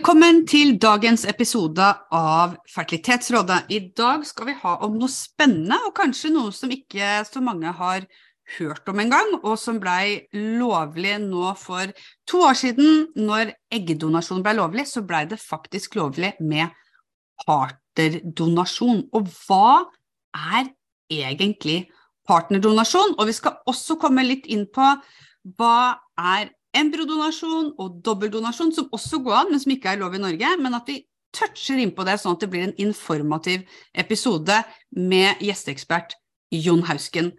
Velkommen til dagens episode av Fertilitetsrådet. I dag skal vi ha om noe spennende, og kanskje noe som ikke så mange har hørt om engang, og som blei lovlig nå for to år siden. Når eggdonasjon blei lovlig, så blei det faktisk lovlig med partnerdonasjon. Og hva er egentlig partnerdonasjon? Og vi skal også komme litt inn på hva er embryodonasjon og dobbeldonasjon, som også går an, men som ikke er lov i Norge. Men at vi toucher innpå det, sånn at det blir en informativ episode med gjesteekspert Jon Hausken.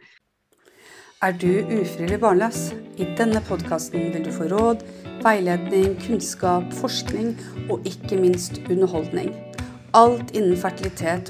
Er du ufrivillig barnløs? I denne podkasten vil du få råd, veiledning, kunnskap, forskning og ikke minst underholdning. Alt innen fertilitet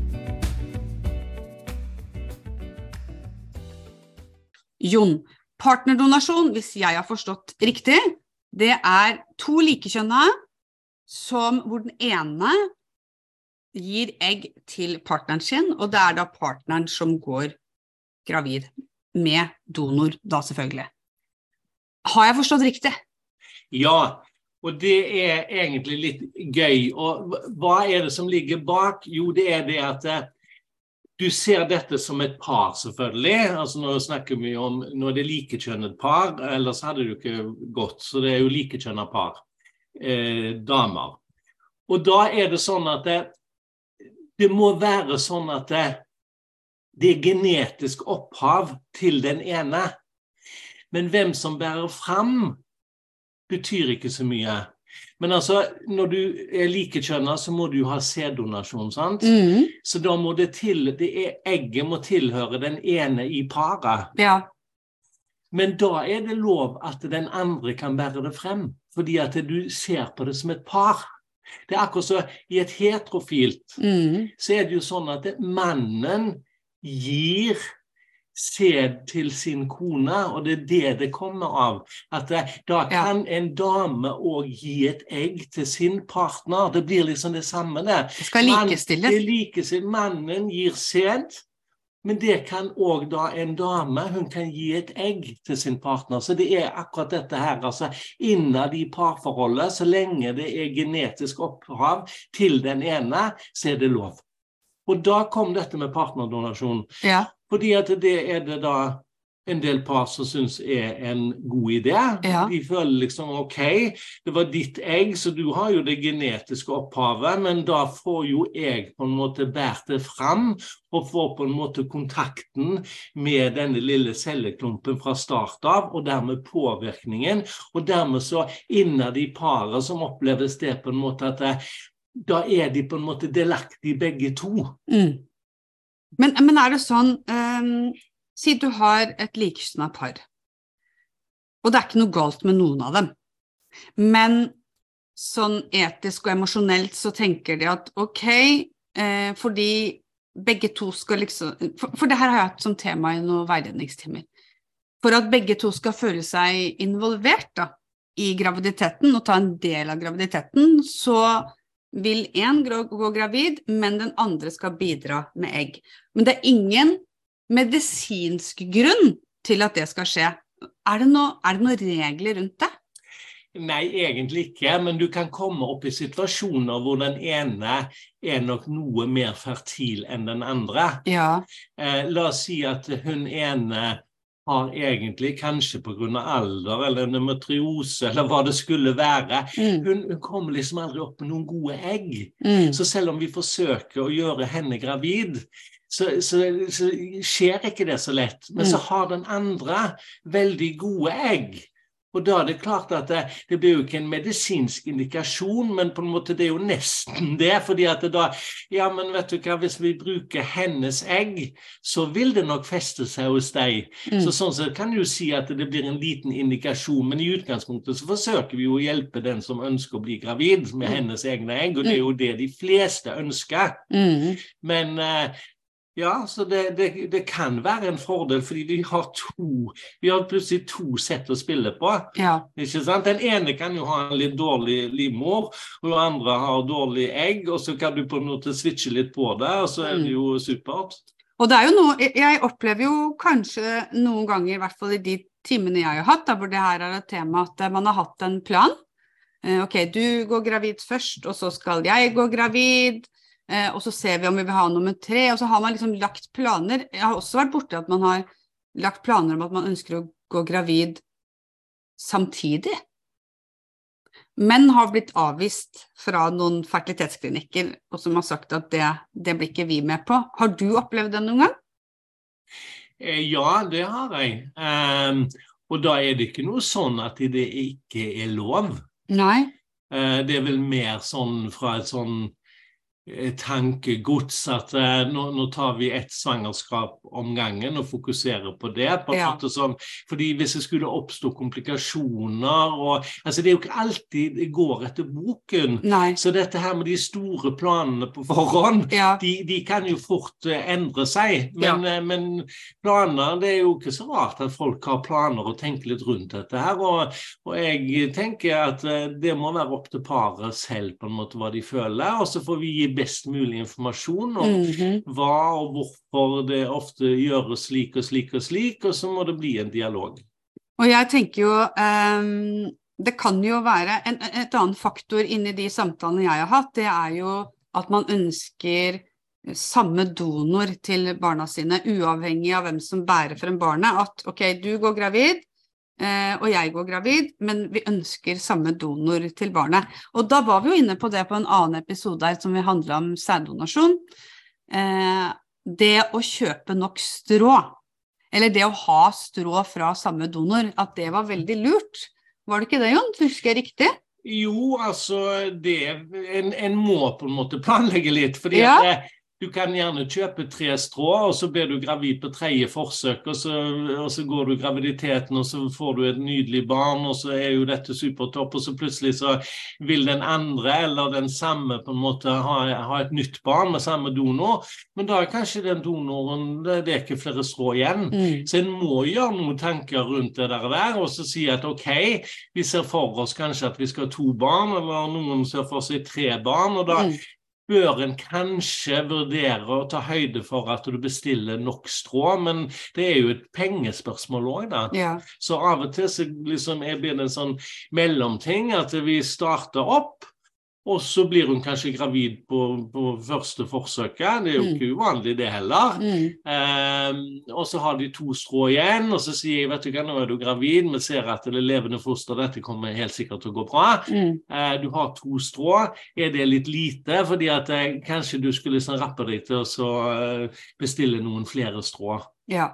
Jon, partnerdonasjon, hvis jeg har forstått riktig, det er to likekjønna som hvor den ene gir egg til partneren sin, og det er da partneren som går gravid. Med donor, da selvfølgelig. Har jeg forstått riktig? Ja, og det er egentlig litt gøy. Og hva er det som ligger bak? Jo, det er det at du ser dette som et par, selvfølgelig. altså Nå snakker vi om det er likekjønnet par, ellers hadde det jo ikke gått. Så det er jo likekjønna par. Eh, damer. Og da er det sånn at det, det må være sånn at det, det er genetisk opphav til den ene. Men hvem som bærer fram, betyr ikke så mye. Men altså, når du er likekjønna, så må du ha sæddonasjon, sant? Mm. Så da må det til det er, Egget må tilhøre den ene i paret. Ja. Men da er det lov at den andre kan bære det frem, fordi at du ser på det som et par. Det er akkurat så I et heterofilt mm. så er det jo sånn at mannen gir sæd til sin kone, og det er det det kommer av. At da kan ja. en dame òg gi et egg til sin partner. Det blir liksom det samme det. Det skal likestilles. Man, det likestilles. Mannen gir sæd. Men det kan òg da en dame. Hun kan gi et egg til sin partner. Så det er akkurat dette her. altså Innad i parforholdet, så lenge det er genetisk opphav til den ene, så er det lov. Og da kom dette med partnerdonasjon. Ja. Fordi at det er det da en del par som syns er en god idé. Ja. De føler liksom OK, det var ditt egg, så du har jo det genetiske opphavet, men da får jo jeg på en måte båret det fram, og får på en måte kontakten med denne lille celleklumpen fra start av, og dermed påvirkningen. Og dermed så innad i paret som oppleves det på en måte at det, da er de på en måte delaktige begge to. Mm. Men, men, er det sånn um, Si du har et likekjønna par, og det er ikke noe galt med noen av dem, men sånn etisk og emosjonelt så tenker de at ok, eh, fordi begge to skal liksom for, for det her har jeg hatt som tema i noen veiledningstimer. For at begge to skal føle seg involvert da, i graviditeten og ta en del av graviditeten, så vil én gå gravid, men den andre skal bidra med egg. Men det er ingen medisinsk grunn til at det skal skje. Er det, noe, er det noen regler rundt det? Nei, egentlig ikke, men du kan komme opp i situasjoner hvor den ene er nok noe mer fertil enn den andre. Ja. Eh, la oss si at hun ene har egentlig, kanskje pga. alder eller endometriose eller hva det skulle være mm. hun, hun, kommer liksom aldri opp med noen gode egg. Mm. Så selv om vi forsøker å gjøre henne gravid, så, så, så skjer ikke det så lett. Men mm. så har den andre veldig gode egg. Og da er det klart at det, det blir jo ikke en medisinsk indikasjon, men på en måte det er jo nesten det. fordi at det da Ja, men vet du hva, hvis vi bruker hennes egg, så vil det nok feste seg hos deg. Mm. Så sånn sett kan du si at det blir en liten indikasjon, men i utgangspunktet så forsøker vi jo å hjelpe den som ønsker å bli gravid med mm. hennes egne egg, og det er jo det de fleste ønsker. Mm. Men uh, ja, så det, det, det, kan være en fordel, fordi vi har to Vi har plutselig to sett å spille på. Ja. Ikke sant? Den ene kan jo ha en litt dårlig livmor, og den andre har dårlig egg, og så kan du på en måte switche litt på det, og så er det mm. jo supert. Og det er jo noe Jeg opplever jo kanskje noen ganger, i hvert fall i de timene jeg har hatt, da, hvor det her er et tema at man har hatt en plan. Eh, ok, du går gravid først, og så skal jeg gå gravid. Eh, og så ser vi om vi vil ha nummer tre, og så har man liksom lagt planer. Jeg har også vært borti at man har lagt planer om at man ønsker å gå gravid samtidig. Men har blitt avvist fra noen fertilitetsklinikker, og som har sagt at det, det blir ikke vi med på. Har du opplevd det noen gang? Eh, ja, det har jeg. Um, og da er det ikke noe sånn at det ikke er lov. Nei. Uh, det er vel mer sånn fra et sånn tankegods at eh, nå, nå, tar vi ett svangerskap om gangen og fokuserer på det. på ja. som, fordi Hvis det skulle oppstå komplikasjoner og, altså Det er jo ikke alltid det går etter boken. Nei. Så dette her med de store planene på forhånd, ja. de, de, kan jo fort uh, endre seg. Men, ja. uh, men, planer Det er jo ikke så rart at folk har planer og tenker litt rundt dette her. Og, og jeg tenker at uh, det må være opp til paret selv på en måte hva de føler. og så får vi gi best mulig informasjon om mm -hmm. hva og hvorfor det ofte gjøres slik og slik og slik, og så må det bli en dialog. Og jeg tenker jo um, Det kan jo være en, Et annen faktor inni de samtalene jeg har hatt, det er jo at man ønsker samme donor til barna sine, uavhengig av hvem som bærer frem barnet. At ok, du går gravid, og jeg går gravid, men vi ønsker samme donor til barnet. Og da var vi jo inne på det på en annen episode her som vi handle om sæddonasjon. Eh, det å kjøpe nok strå, eller det å ha strå fra samme donor, at det var veldig lurt. Var det ikke det, Jon? Husker jeg riktig? Jo, altså det en, en, må på en måte planlegge litt. fordi ja. at du kan gjerne kjøpe tre strå, og så blir du gravid på tredje forsøk. Og så, og så, går du graviditeten, og så får du et nydelig barn, og så er jo dette supertopp. Og så plutselig så vil den andre eller den samme på en måte ha, ha et nytt barn med samme donor. Men da er kanskje den donoren Det, er ikke flere strå igjen. Mm. Så en må gjøre noen tanker rundt det der, og så si at OK, vi ser for oss kanskje at vi skal ha to barn, eller noen ser for seg tre barn. og da mm bør en kanskje vurdere å ta høyde for at du bestiller nok strå, men det er jo et pengespørsmål òg, da. Ja. Så av og til så liksom blir det en sånn mellomting, at vi starter opp, og så blir hun kanskje gravid på, på første forsøket. Det er jo mm. ikke uvanlig, det heller. Mm. Um, og så har de to strå igjen, og så sier jeg vet du hva, nå er du gravid, vi ser at det er levende foster, dette kommer helt sikkert til å gå bra. Mm. Uh, du har to strå. Er det litt lite? Fordi at uh, kanskje du skulle liksom rappe deg til å uh, bestille noen flere strå. Ja.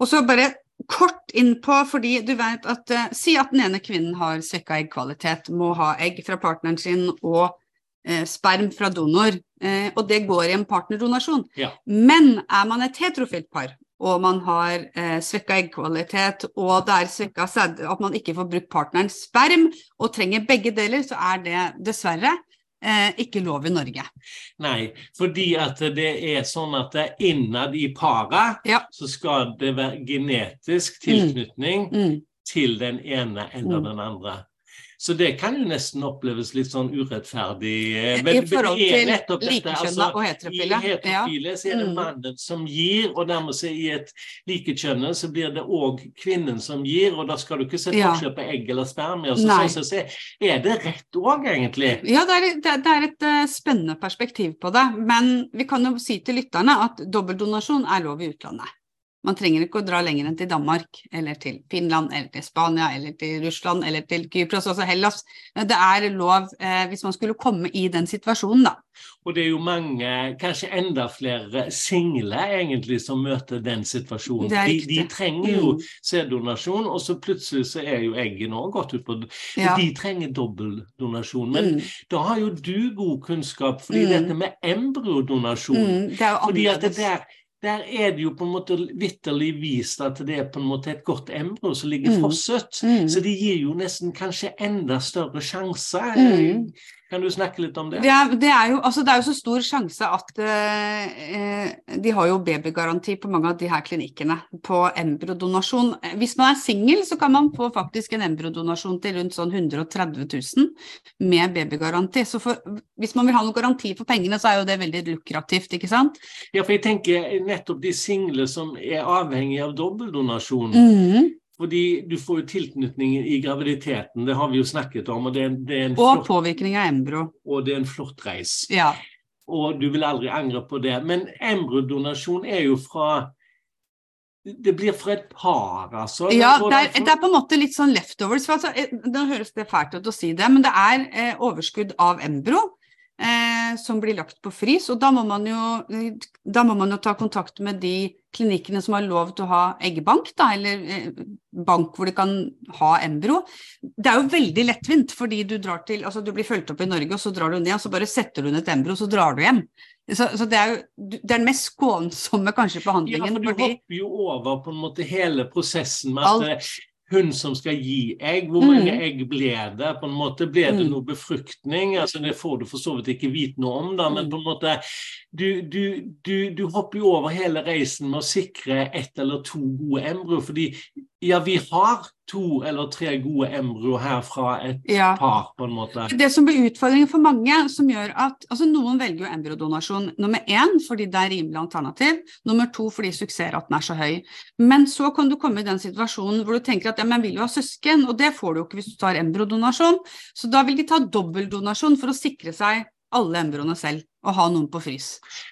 Og så bare kort innpå, fordi du vet at eh, Si at den ene kvinnen har svekka eggkvalitet, må ha egg fra partneren sin og eh, sperm fra donor, eh, og det går i en partnerdonasjon. Ja. Men er man et heterofilt par, og man har eh, svekka eggkvalitet, og det er svekka sæd, at man ikke får brukt partnerens sperm, og trenger begge deler, så er det dessverre eh, ikke lov i Norge. Nei, fordi at det er sånn at innad i paret ja. så skal det være genetisk tilknytning mm. Mm. til den ene eller mm. den andre. Så det kan jo nesten oppleves litt sånn urettferdig. Eh, men, I forhold til likekjønna altså, og heterofile. I heterofile ja. så er det mm. mannen som gir, og dermed så i et likekjønne så blir det òg kvinnen som gir, og da skal du ikke se forskjell på egg eller spermie. Så, så, så, så er det rett òg, egentlig. Ja, det er, det er et uh, spennende perspektiv på det. Men vi kan jo si til lytterne at dobbeldonasjon er lov i utlandet. Man trenger ikke å dra lenger enn til Danmark, eller til Finland, eller til Spania, eller til Russland, eller til Kypros, altså Hellas. Det er lov eh, hvis man skulle komme i den situasjonen, da. Og det er jo mange, kanskje enda flere single egentlig, som møter den situasjonen. De, de, trenger jo mm. sæddonasjon, og så plutselig så er jo egget nå gått ut på ja. De trenger dobbeldonasjon. Men mm. da har jo du god kunnskap, fordi mm. dette med embryodonasjon mm, fordi at det der der er det jo på en måte vitterlig vist at det er på en måte et godt embryo som ligger mm. frosset. Mm. Så det gir jo nesten kanskje enda større sjanser. Mm. Kan du snakke litt om det? Det er, det er, jo, altså det er jo, så stor sjanse at eh, de har jo babygaranti på mange av de her klinikkene på embryodonasjon. Hvis man er singel, så kan man få faktisk en embryodonasjon til rundt sånn 130 000 med babygaranti. Så for, hvis man vil ha noen garanti for pengene, så er jo det veldig lukrativt, ikke sant? Ja, for jeg tenker nettopp de single som er avhengige av dobbeldonasjon. Mm. Fordi du får jo tilknytning i graviditeten, det har vi jo snakket om. Og, det er, det er og flott, påvirkning av embryo. Og det er en flott reis. Ja. Og du vil aldri angre på det. Men embryodonasjon er jo fra det blir fra et par, altså? Ja, det er, det er, på en måte litt sånn leftovers. For altså, eh, nå høres det fælt ut å si det, men det er eh, overskudd av embryo eh, som blir lagt på frys. Og da må, man jo, da må man jo ta kontakt med de klinikkene som har lov til å ha eggbank, da, eller eh, bank hvor de kan ha embryo. Det er jo veldig lettvint, fordi du drar til Altså du blir fulgt opp i Norge, og så drar du ned, og så bare setter du ned et embryo, og så drar du hjem. Så, så, det er jo det er den mest skånsomme kanskje behandlingen. Ja, for du fordi... hopper jo over på en måte hele prosessen med at Alt hun som skal gi egg. Hvor mange mm. egg ble det? på en måte Ble det mm. noe befruktning? altså Det får du for så vidt ikke vite noe om, da, men mm. på en måte du, du, du, du hopper jo over hele reisen med å sikre ett eller to gode embryo. fordi ja, vi har to eller tre gode embryo her fra et ja. par, på en måte. Det som blir utfordringen for mange, som gjør at altså Noen velger jo embryodonasjon nummer én fordi det er rimelig alternativ, nummer to fordi suksessraten er så høy. Men så kan du komme i den situasjonen hvor du tenker at ja, men vil jo ha søsken, og det får du jo ikke hvis du tar embryodonasjon. Så da vil de ta dobbeldonasjon for å sikre seg alle embryoene selv og ha noen på frys.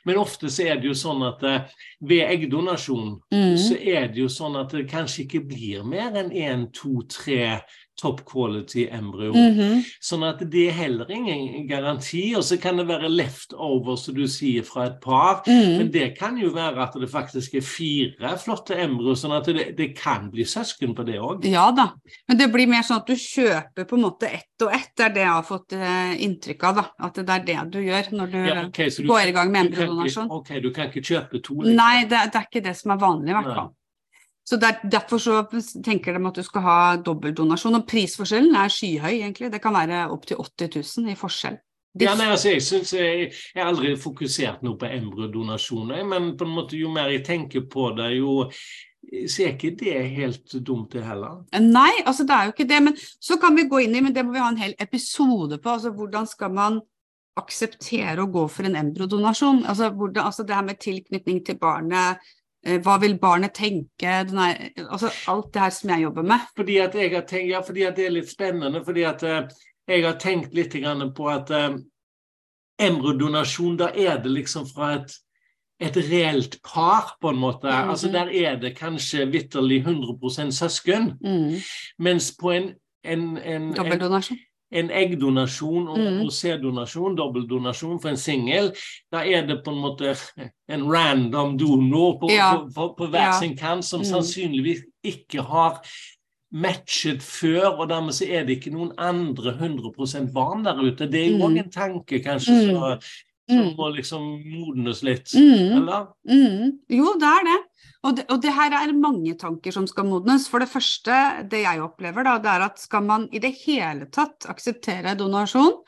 Men ofte så er det jo sånn at eh, ved eggdonasjon mm. så er det jo sånn at det kanskje ikke blir mer enn én, to, tre top quality embryo. Mm -hmm. Sånn at det er heller ingen garanti. Og så kan det være leftover, som du sier, fra et par. Mm. Men det kan jo være at det faktisk er fire flotte embryo, sånn at det, det kan bli søsken på det òg. Ja da, men det blir mer sånn at du kjøper på en måte ett og ett. Det er det jeg har fått uh, inntrykk av. da, At det er det du gjør når du, ja, okay, du går i gang med embryodonasjon. Ok, du kan ikke kjøpe to? Liksom. Nei, det, det, er ikke det som er vanlig, i hvert fall. Så der, Derfor så tenker de at du skal ha dobbeltdonasjon. Og prisforskjellen er skyhøy, egentlig. Det kan være opptil 80 000 i forskjell. Ja, nei, altså, jeg synes jeg, jeg har aldri fokusert noe på embryodonasjoner, men på en måte jo mer jeg tenker på det, jo er ikke det helt dumt, det heller. Nei, altså det er jo ikke det. Men så kan vi gå inn i, men det må vi ha en hel episode på. altså Hvordan skal man akseptere å gå for en embryodonasjon? Altså, hvordan, altså det her med tilknytning til barnet, hva vil barnet tenke? Er, altså alt det her som jeg jobber med. Fordi at jeg har tenkt, ja, fordi at det er litt spennende. Fordi at uh, jeg har tenkt litt på at uh, embryodonasjon, da er det liksom fra et, et reelt par, på en måte. Mm -hmm. Altså Der er det kanskje vitterlig 100 søsken. Mm. Mens på en, en, en Dobbeldonasjon? En eggdonasjon og, mm. sæddonasjon, dobbeldonasjon for en singel, da er det på en måte en random donor på, ja. på, på, på hver ja. sin kant som mm. sannsynligvis ikke har matchet før, og dermed så er det ikke noen andre 100 barn der ute. Det er jo òg mm. en tanke, kanskje, mm. så, som må liksom modnes litt, mm. eller? Mm. Jo, det er det. Og det, og det, her er mange tanker som skal modnes. For det første, det jeg opplever, da, det er at skal man i det hele tatt akseptere donasjon,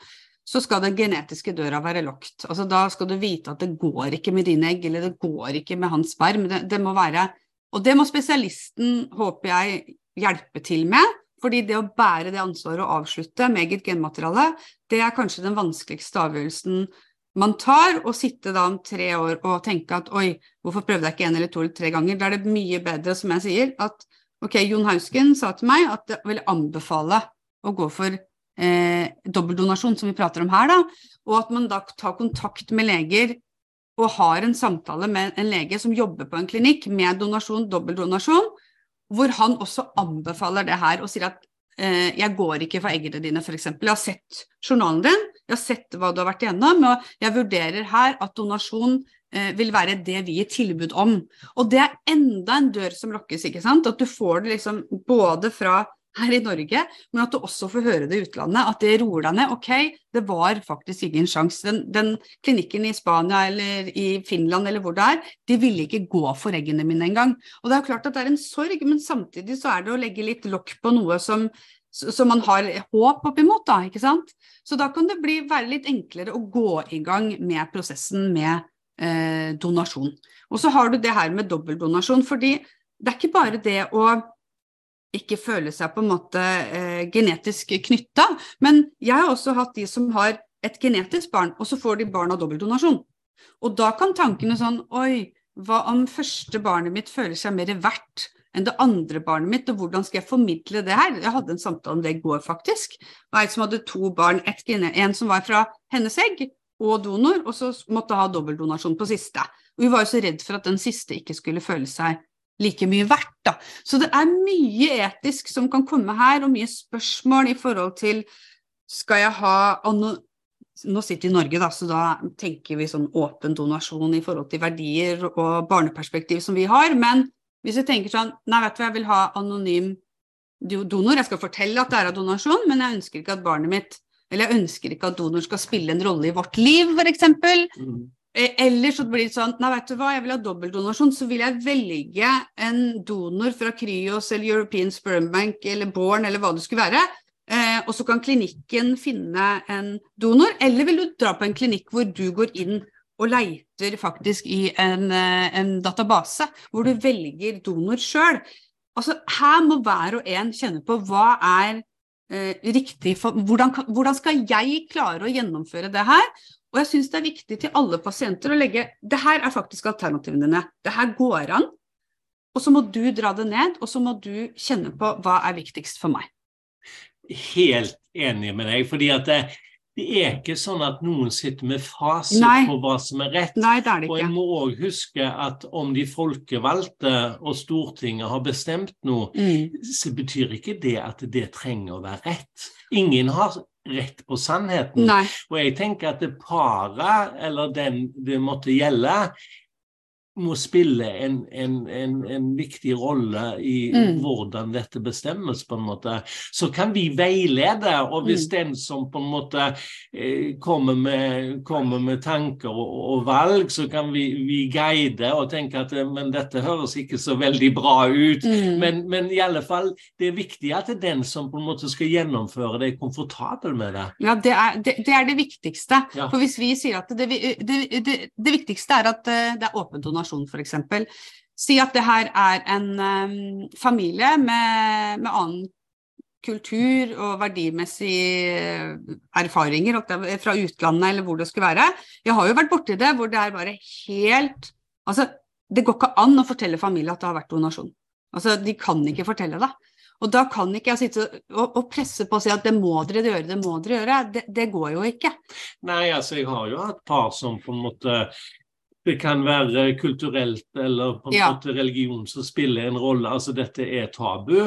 så skal den genetiske døra være lukket. Altså, da skal du vite at det går ikke med dine egg, eller det går ikke med hans sperm. Det, det må være Og det må spesialisten, håper jeg, hjelpe til med. Fordi det å bære det ansvaret og avslutte med eget genmateriale, det er kanskje den vanskeligste avgjørelsen man tar, og sitte da om tre år og tenke at oi, hvorfor prøvde jeg ikke en eller to eller tre ganger? Da er det mye bedre, som jeg sier, at ok, Jon Hausken sa til meg at jeg vil anbefale å gå for eh, dobbeldonasjon, som vi prater om her, da, og at man da tar kontakt med leger og har en samtale med en lege som jobber på en klinikk med donasjon, dobbeldonasjon, hvor han også anbefaler det her og sier at eh, jeg går ikke for eggene dine, f.eks. Jeg har sett journalen din, jeg har sett hva du har vært igjennom, og jeg vurderer her at donasjon eh, vil være det vi gir tilbud om. Og det er enda en dør som lukkes, ikke sant. At du får det liksom både fra her i Norge, men at du også får høre det i utlandet. At det roer deg ned. Ok, det var faktisk ingen sjanse. Den, den, klinikken i Spania eller i Finland eller hvor det er, de ville ikke gå for eggene mine engang. Og det er jo klart at det er en sorg, men samtidig så er det å legge litt lokk på noe som som man har håp oppimot, da, ikke sant. Så da kan det bli, være litt enklere å gå i gang med prosessen med eh, donasjon. Og så har du det her med dobbeltdonasjon, fordi det er ikke bare det å ikke føle seg på en måte eh, genetisk knytta. Men jeg har også hatt de som har et genetisk barn, og så får de barn av dobbeltdonasjon. Og da kan tankene sånn Oi, hva om første barnet mitt føler seg mer verdt enn det andre barnet mitt, og hvordan skal jeg formidle det her? Jeg hadde en samtale om det i går, faktisk. Det var ei som hadde to barn, en som var fra hennes egg og donor, og så måtte ha dobbeltdonasjon på siste. Og vi var jo så redd for at den siste ikke skulle føle seg like mye verdt. Da. Så det er mye etisk som kan komme her, og mye spørsmål i forhold til skal jeg ha Nå sitter vi i Norge, da, så da tenker vi sånn åpen donasjon i forhold til verdier og barneperspektiv som vi har. Men hvis jeg tenker sånn Nei, vet du hva, jeg vil ha anonym donor. Jeg skal fortelle at det er av donasjon, men jeg ønsker ikke at barnet mitt Eller jeg ønsker ikke at donor skal spille en rolle i vårt liv, f.eks. Mm. Eh, eller så blir det sånn Nei, vet du hva, jeg vil ha dobbeltdonasjon. Så vil jeg velge en donor fra Kryos eller European Sperm Bank eller Born eller hva det skulle være. Eh, og så kan klinikken finne en donor. Eller vil du dra på en klinikk hvor du går inn og leiter faktisk i en, eh, en database, hvor du velger donor sjøl. Altså, her må hver og en kjenne på hva er eh, riktig for hvordan, hvordan skal jeg klare å gjennomføre det her? Og jeg syns det er viktig til alle pasienter å legge det her er faktisk alternativene dine. Det her går an. Og så må du dra det ned, og så må du kjenne på hva er viktigst for meg. Helt enig med deg. fordi at det, det er ikke sånn at noen sitter med fasit Nei. på hva som er rett. Nei, det er det ikke. Og jeg må òg huske at om de folkevalgte og Stortinget har bestemt noe, mm. så betyr ikke det at det trenger å være rett. Ingen har rett på sannheten. Nei. Og jeg tenker at det paret, eller den det måtte gjelde, må spille en, en, en, en viktig rolle i mm. hvordan dette bestemmes, på en måte. Så kan vi veilede, og hvis mm. den som på en måte eh, kommer, med, kommer, med, tanker og, og, valg, så kan vi, vi guide og tenke at eh, men dette høres ikke så veldig bra ut. Mm. Men, men, i alle fall, det er viktig at det er den som på en måte skal gjennomføre det, er komfortabel med det. Ja, det er det, det, er det viktigste. Ja. For hvis vi sier at det, det, det viktigste er at eh, det er åpen donasjon informasjon, f.eks. Si at det her er en um, familie med, med, annen kultur og verdimessige erfaringer fra utlandet eller hvor det skulle være. Jeg har jo vært borti det hvor det er bare helt Altså, det går ikke an å fortelle familie at det har vært donasjon. Altså, de kan ikke fortelle det. Og da kan ikke jeg sitte og, og presse på og si at det må dere gjøre, det må dere gjøre. Det, det, går jo ikke. Nei, altså jeg har jo hatt par som på en måte det kan være kulturelt eller på en ja. måte religion som spiller en rolle. Altså dette er tabu,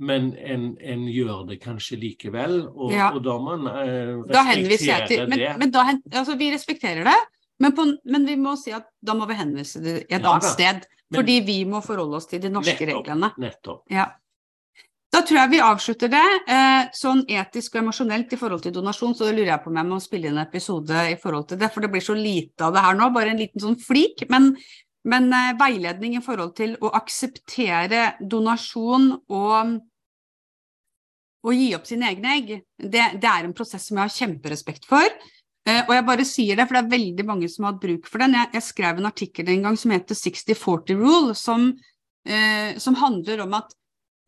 men en, en gjør det kanskje likevel. Og, ja. og da man eh, respektere til, men, det. Men da, altså, vi respekterer det, men, på, men, vi må si at da må vi henvise det et ja, annet sted. Fordi vi må forholde oss til de norske nettopp, reglene. Nettopp. Ja. Da tror jeg vi avslutter det. Eh, sånn etisk og emosjonelt i forhold til donasjon, så lurer jeg på om jeg må spille inn en episode i forhold til det, for det blir så lite av det her nå. Bare en liten sånn flik. Men, men eh, veiledning i forhold til å akseptere donasjon og, å gi opp sine egne egg, det, det, er en prosess som jeg har kjemperespekt for. Eh, og jeg bare sier det, for det er veldig mange som har hatt bruk for den. Jeg, jeg skrev en artikkel en gang som heter 60-40 rule, som, som handler om at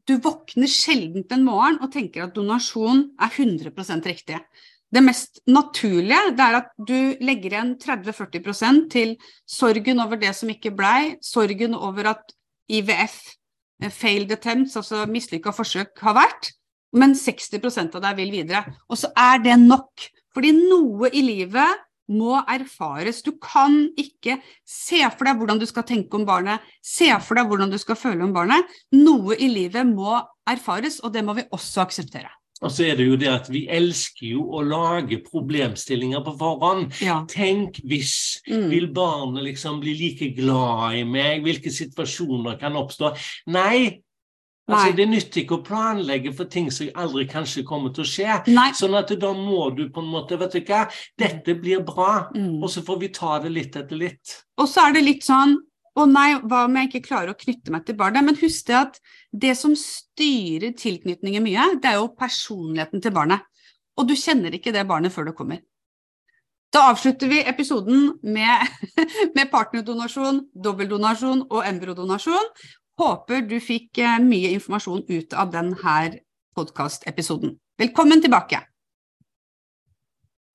du våkner sjelden en morgen og tenker at donasjon er 100% riktig. Det mest naturlige det er at du legger igjen 30-40% til sorgen over det som ikke blei, sorgen over at IVF, eh, failed attempts, altså mislykka forsøk, har vært, men 60% av deg vil videre. Og så er det nok. Fordi noe i livet må erfares. Du kan ikke se for deg hvordan du skal tenke om barnet, se for deg hvordan du skal føle om barnet. Noe i livet må erfares, og det må vi også akseptere. Og så er det jo det at vi elsker jo å lage problemstillinger på forhånd. Ja. Tenk hvis Mm. Vil barnet liksom bli like glad i meg? Hvilke situasjoner kan oppstå? Nei. Altså, Det nytter ikke å planlegge for ting som aldri kanskje kommer til å skje. Nei. Sånn at da må du på en måte Vet du hva, dette blir bra. Mm. Og så får vi ta det litt etter litt. Og så er det litt sånn å nei, hva om jeg ikke klarer å knytte meg til barnet? Men husk det at det som styrer tilknytningen mye, det er jo personligheten til barnet. Og du kjenner ikke det barnet før det kommer. Da avslutter vi episoden med, med partnerdonasjon, dobbeldonasjon og embryodonasjon. Håper du fikk eh, mye informasjon ut av denne podkastepisoden. Velkommen tilbake!